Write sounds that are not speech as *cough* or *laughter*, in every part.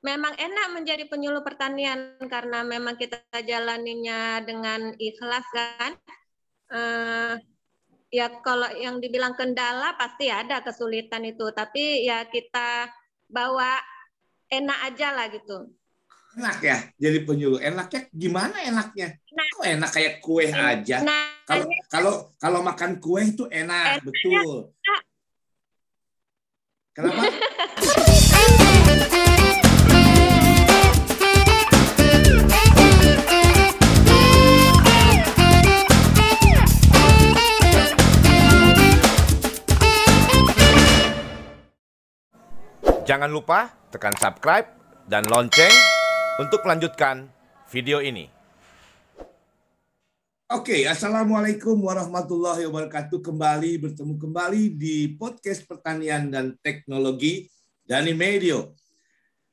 memang enak menjadi penyuluh pertanian karena memang kita jalaninya dengan ikhlas kan. Uh, ya kalau yang dibilang kendala pasti ada kesulitan itu, tapi ya kita bawa enak aja lah gitu. Enak ya jadi penyuluh. Enaknya gimana enaknya? Nah, Kok enak kayak kue aja? Kalau nah, kalau kalau makan kue itu enak, enak betul. Kenapa? *laughs* Jangan lupa tekan subscribe dan lonceng untuk melanjutkan video ini. Oke, Assalamualaikum warahmatullahi wabarakatuh. Kembali bertemu kembali di podcast pertanian dan teknologi Dani Medio.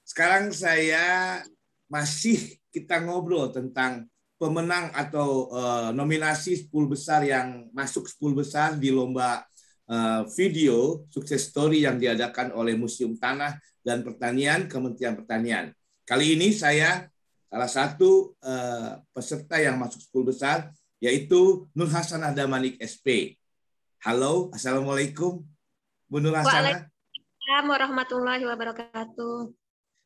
Sekarang saya masih kita ngobrol tentang pemenang atau uh, nominasi 10 besar yang masuk 10 besar di lomba video sukses story yang diadakan oleh Museum Tanah dan Pertanian Kementerian Pertanian. Kali ini saya salah satu uh, peserta yang masuk 10 besar yaitu Nur Hasanah Damanik SP. Halo, Assalamualaikum. Bu Nur Hasanah. Waalaikumsalam warahmatullahi wabarakatuh.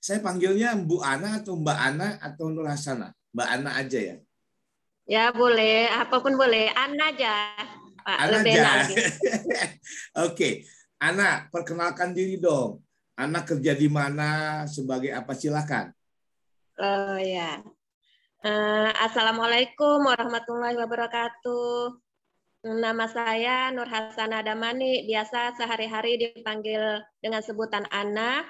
Saya panggilnya Bu Ana atau Mbak Ana atau Nur Hasanah? Mbak Ana aja ya? Ya boleh, apa pun boleh. Ana aja. Pak. Ana *laughs* Oke, Ana, perkenalkan diri dong. Ana kerja di mana, sebagai apa? Silakan. Oh ya. Uh, Assalamualaikum warahmatullahi wabarakatuh. Nama saya Nur Hasanah Damani, biasa sehari-hari dipanggil dengan sebutan Ana.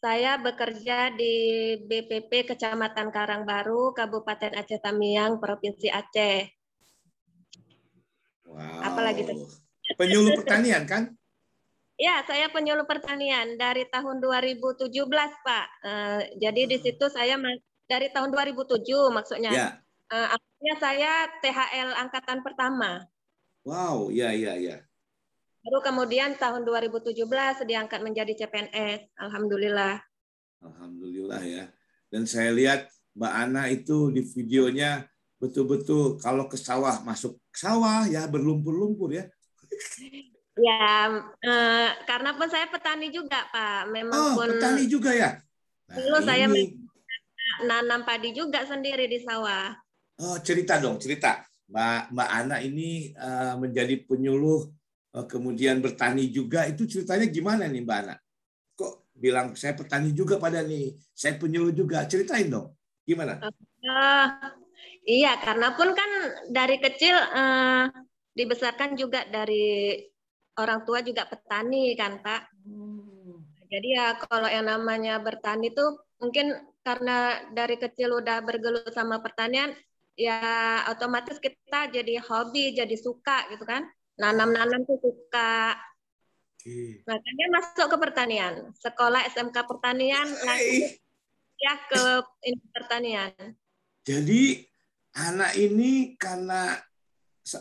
Saya bekerja di BPP Kecamatan Karangbaru, Kabupaten Aceh Tamiang, Provinsi Aceh. Apalagi tuh? Penyuluh pertanian kan? Ya, saya penyuluh pertanian dari tahun 2017, Pak. Uh, jadi di situ saya dari tahun 2007 maksudnya. Ya. Uh, akhirnya saya THL angkatan pertama. Wow, ya ya ya. Baru kemudian tahun 2017 diangkat menjadi CPNS. Alhamdulillah. Alhamdulillah ya. Dan saya lihat Mbak Ana itu di videonya betul-betul kalau ke sawah masuk sawah ya berlumpur-lumpur ya. Ya, eh, karena pun saya petani juga Pak. Memang oh, pun petani juga ya. Nah, dulu ini. saya nanam padi juga sendiri di sawah. Oh, cerita dong, cerita. Mbak Mbak Ana ini uh, menjadi penyuluh uh, kemudian bertani juga itu ceritanya gimana nih Mbak Ana? Kok bilang saya petani juga pada nih, saya penyuluh juga. Ceritain dong. Gimana? Uh, Iya, karena pun kan dari kecil eh, dibesarkan juga dari orang tua juga petani kan, Pak. Hmm. Jadi ya kalau yang namanya bertani tuh mungkin karena dari kecil udah bergelut sama pertanian, ya otomatis kita jadi hobi, jadi suka gitu kan. Nanam-nanam tuh suka. Okay. Makanya masuk ke pertanian. Sekolah SMK pertanian langsung ya ke ini pertanian. Jadi anak ini karena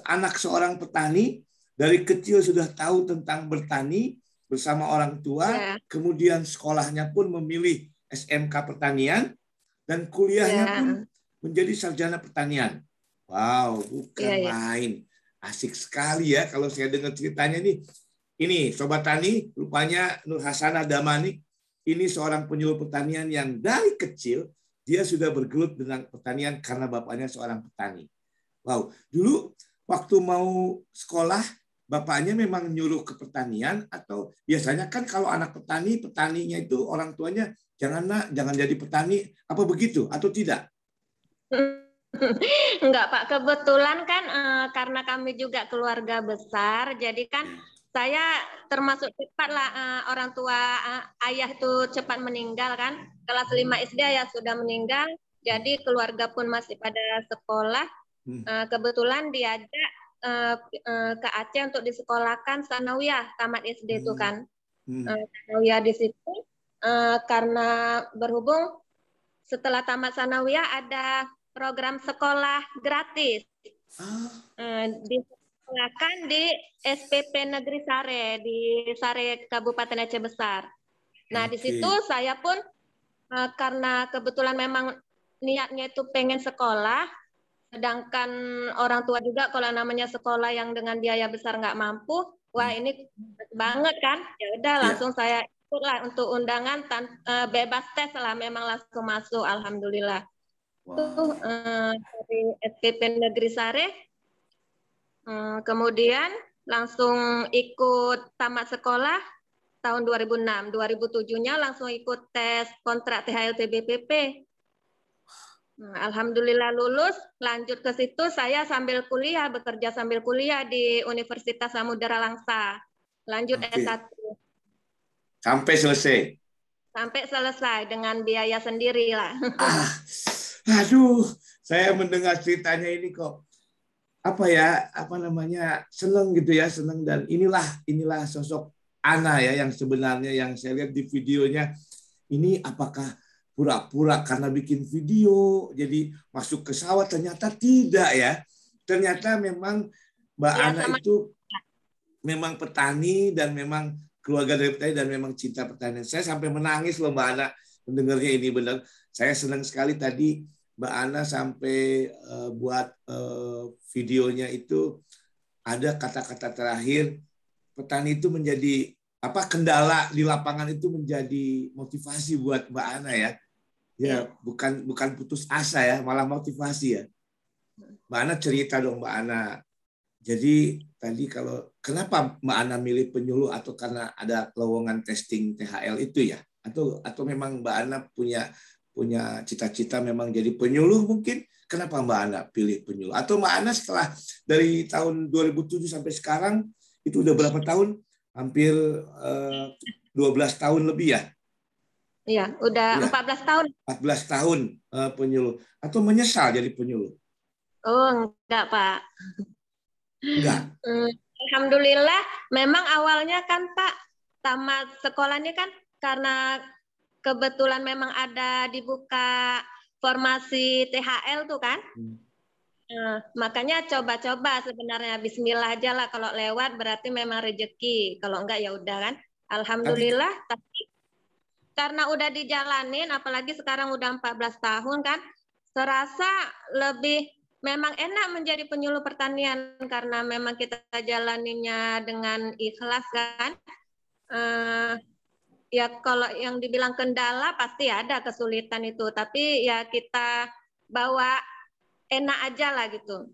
anak seorang petani dari kecil sudah tahu tentang bertani bersama orang tua, yeah. kemudian sekolahnya pun memilih SMK pertanian dan kuliahnya yeah. pun menjadi sarjana pertanian. Wow, bukan yeah, yeah. main. Asik sekali ya kalau saya dengar ceritanya nih. Ini Sobat Tani, rupanya Nur Hasanah Damani, ini seorang penyuluh pertanian yang dari kecil dia sudah bergelut dengan pertanian karena bapaknya seorang petani. Wow, dulu waktu mau sekolah bapaknya memang nyuruh ke pertanian atau biasanya kan kalau anak petani petaninya itu orang tuanya jangan nak jangan jadi petani apa begitu atau tidak? *laughs* Enggak Pak, kebetulan kan eh, karena kami juga keluarga besar, jadi kan ya saya termasuk cepat lah uh, orang tua uh, ayah itu cepat meninggal kan. Kelas 5 SD ya sudah meninggal jadi keluarga pun masih pada sekolah. Uh, kebetulan diajak uh, uh, ke Aceh untuk disekolahkan sanawiyah tamat SD itu hmm. kan. Hmm. uh, sanawiyah di situ uh, karena berhubung setelah tamat sanawiyah ada program sekolah gratis. Uh, di dilaksanakan di SPP Negeri Sare di Sare Kabupaten Aceh Besar. Nah, okay. di situ saya pun uh, karena kebetulan memang niatnya itu pengen sekolah, sedangkan orang tua juga kalau namanya sekolah yang dengan biaya besar nggak mampu, wah hmm. ini banget kan? Ya udah iya. langsung ya. saya ikutlah untuk undangan tan uh, bebas tes lah, memang langsung masuk, alhamdulillah. Wow. Tuh uh, dari SPP Negeri Sare, kemudian langsung ikut tamat sekolah tahun 2006. 2007-nya langsung ikut tes kontrak THLT BPP. Nah, Alhamdulillah lulus, lanjut ke situ saya sambil kuliah, bekerja sambil kuliah di Universitas Samudera Langsa. Lanjut okay. S1. Sampai selesai? Sampai selesai dengan biaya sendiri lah. Ah, aduh, saya mendengar ceritanya ini kok apa ya apa namanya seneng gitu ya seneng. Dan inilah inilah sosok Ana ya yang sebenarnya yang saya lihat di videonya. Ini apakah pura-pura karena bikin video jadi masuk ke sawah? Ternyata tidak ya. Ternyata memang Mbak ya, Ana sama. itu memang petani dan memang keluarga dari petani dan memang cinta pertanian. Saya sampai menangis loh Mbak Ana mendengarnya ini benar. Saya senang sekali tadi Mbak Ana sampai uh, buat uh, videonya itu ada kata-kata terakhir petani itu menjadi apa kendala di lapangan itu menjadi motivasi buat Mbak Ana ya. Ya, bukan bukan putus asa ya, malah motivasi ya. Mbak Ana cerita dong Mbak Ana. Jadi tadi kalau kenapa Mbak Ana milih penyuluh atau karena ada lowongan testing THL itu ya? Atau atau memang Mbak Ana punya punya cita-cita memang jadi penyuluh mungkin kenapa Mbak Ana pilih penyuluh atau Mbak Ana setelah dari tahun 2007 sampai sekarang itu udah berapa tahun hampir eh, 12 tahun lebih ya Iya, udah ya. 14 tahun. 14 tahun uh, penyuluh atau menyesal jadi penyuluh? Oh, enggak, Pak. Enggak. Hmm, Alhamdulillah, memang awalnya kan Pak tamat sekolahnya kan karena kebetulan memang ada dibuka formasi THL tuh kan. Hmm. Nah, makanya coba-coba sebenarnya Bismillah aja lah kalau lewat berarti memang rezeki. Kalau enggak ya udah kan. Alhamdulillah. Tapi, tapi karena udah dijalanin, apalagi sekarang udah 14 tahun kan, serasa lebih memang enak menjadi penyuluh pertanian karena memang kita jalaninya dengan ikhlas kan. Uh, ya kalau yang dibilang kendala pasti ada kesulitan itu. Tapi ya kita bawa enak aja lah gitu.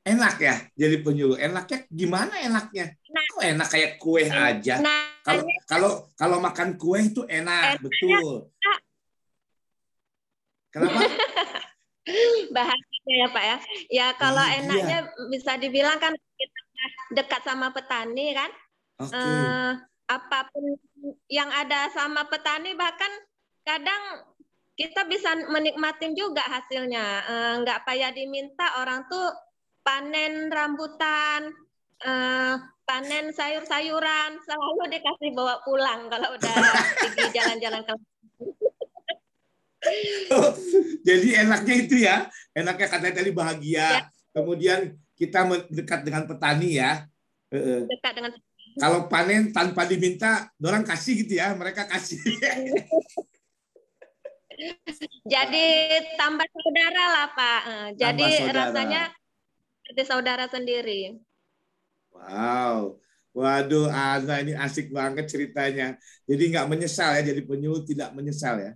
Enak ya jadi penyuluh enaknya gimana enaknya? Nah, kok enak kayak kue aja? Kalau kalau kalau makan kue itu enak enaknya, betul. kenapa? *laughs* Bahasanya ya pak ya. Ya kalau oh, enaknya iya. bisa dibilang kan kita dekat sama petani kan. Okay. uh, eh, apa pun yang ada sama petani bahkan kadang kita bisa menikmatin juga hasilnya. Eh, nggak payah diminta orang tuh panen rambutan eh, panen sayur-sayuran selalu dikasih bawa pulang kalau udah pergi jalan-jalan ke *laughs* jadi enaknya itu ya enaknya katanya tadi bahagia. Ya. kemudian kita dekat dengan petani ya. Dekat dengan kalau panen tanpa diminta, orang kasih gitu ya, mereka kasih. *laughs* Jadi tambah saudara lah Pak. Eh, jadi rasanya seperti saudara sendiri. Wow. Waduh, Ana ini asik banget ceritanya. Jadi nggak menyesal ya, jadi penyuluh tidak menyesal ya.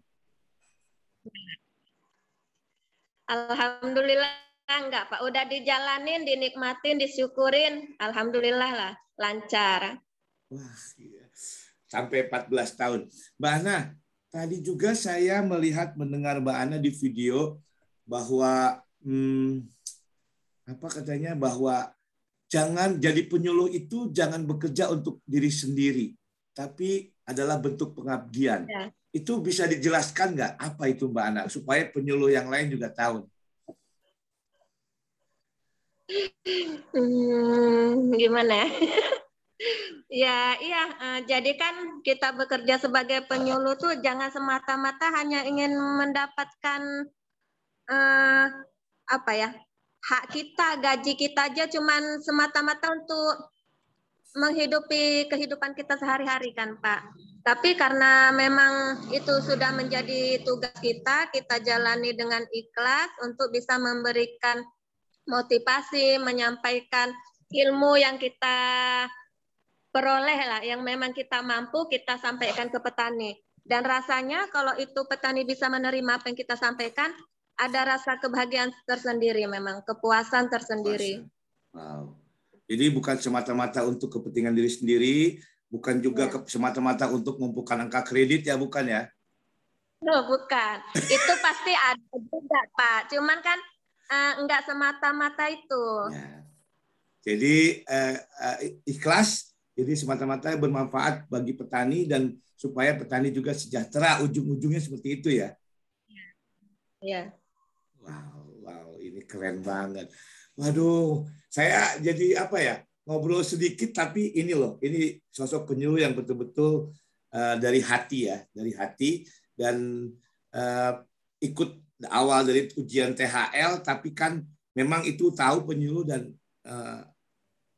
Alhamdulillah enggak Pak. Udah dijalanin, dinikmatin, disyukurin. Alhamdulillah lah lancar. Wah, iya. Sampai 14 tahun. Mbak Ana, tadi juga saya melihat mendengar Mbak Ana di video bahwa hmm, apa katanya bahwa jangan jadi penyuluh itu jangan bekerja untuk diri sendiri, tapi adalah bentuk pengabdian. Ya. Itu bisa dijelaskan nggak apa itu Mbak Ana supaya penyuluh yang lain juga tahu? Hmm, gimana ya? *laughs* ya, iya. Uh, jadi kan kita bekerja sebagai penyuluh tuh jangan semata-mata hanya ingin mendapatkan uh, apa ya hak kita, gaji kita aja, cuman semata-mata untuk menghidupi kehidupan kita sehari-hari kan Pak. Tapi karena memang itu sudah menjadi tugas kita, kita jalani dengan ikhlas untuk bisa memberikan motivasi, menyampaikan ilmu yang kita peroleh lah, yang memang kita mampu kita sampaikan ke petani. Dan rasanya kalau itu petani bisa menerima apa yang kita sampaikan, ada rasa kebahagiaan tersendiri memang, kepuasan tersendiri. Wow. Jadi bukan semata-mata untuk kepentingan diri sendiri, bukan juga ya. semata-mata untuk mengumpulkan angka kredit ya, bukan ya? No, bukan. Itu pasti ada juga, Pak. Cuman kan uh, enggak semata-mata itu. Ya. Jadi uh, uh, ikhlas, jadi semata-mata bermanfaat bagi petani dan supaya petani juga sejahtera. Ujung-ujungnya seperti itu ya. Ya. Wow, wow, ini keren banget. Waduh, saya jadi apa ya ngobrol sedikit tapi ini loh ini sosok penyuluh yang betul-betul uh, dari hati ya dari hati dan uh, ikut awal dari ujian THL tapi kan memang itu tahu penyuluh dan uh,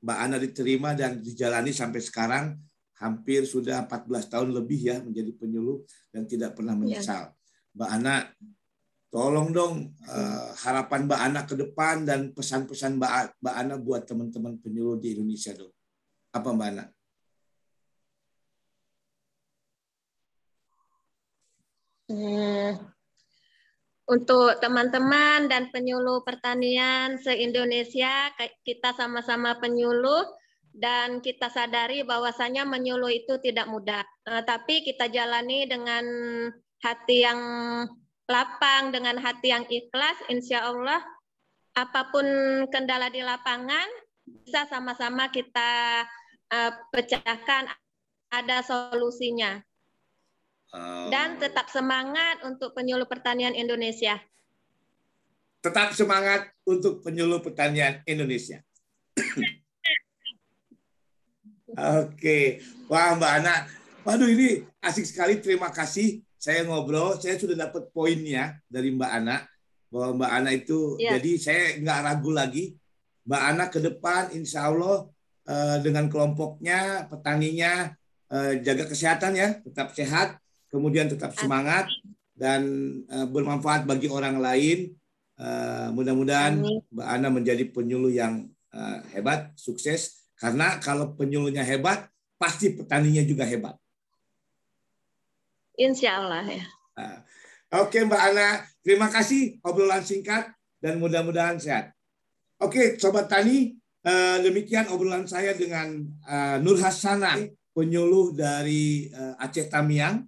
Mbak Ana diterima dan dijalani sampai sekarang hampir sudah 14 tahun lebih ya menjadi penyuluh dan tidak pernah iya. menyesal. Ya. Mbak Ana Tolong dong uh, harapan Mbak Ana ke depan dan pesan-pesan Mbak, Mbak Ana buat teman-teman penyuluh di Indonesia dong. Apa Mbak Ana? Hmm, untuk teman-teman dan penyuluh pertanian se-Indonesia, kita sama-sama penyuluh dan kita sadari bahwasanya menyuluh itu tidak mudah. Uh, tapi kita jalani dengan hati yang lapang dengan hati yang ikhlas, insya Allah apa pun kendala di lapangan bisa sama-sama kita uh, pecahkan, ada solusinya. Oh. Dan tetap semangat untuk penyuluh pertanian Indonesia. Tetap semangat untuk penyuluh pertanian Indonesia. *coughs* Oke, wah Mbak Ana, waduh ini asik sekali. Terima kasih saya ngobrol, saya sudah dapat poinnya dari Mbak Ana bahwa Mbak Ana itu ya. jadi saya nggak ragu lagi Mbak Ana ke depan Insya Allah uh, dengan kelompoknya petaninya uh, jaga kesehatan ya tetap sehat kemudian tetap semangat dan uh, bermanfaat bagi orang lain uh, mudah-mudahan Mbak Ana menjadi penyuluh yang uh, hebat sukses karena kalau penyuluhnya hebat pasti petaninya juga hebat Insya Allah ya. Ah. Oke Mbak Ana, terima kasih obrolan singkat dan mudah-mudahan sehat. Oke Sobat Tani, eh, demikian obrolan saya dengan eh, Nur Hasana, penyuluh dari eh, Aceh Tamiang,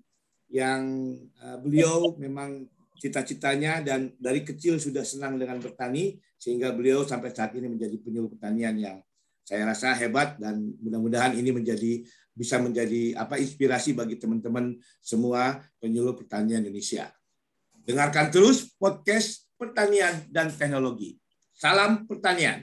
yang beliau memang cita-citanya dan dari kecil sudah senang dengan bertani, sehingga beliau sampai saat ini menjadi penyuluh pertanian yang saya rasa hebat dan mudah-mudahan ini menjadi bisa menjadi apa inspirasi bagi teman-teman semua penyuluh pertanian Indonesia. Dengarkan terus podcast pertanian dan teknologi. Salam pertanian.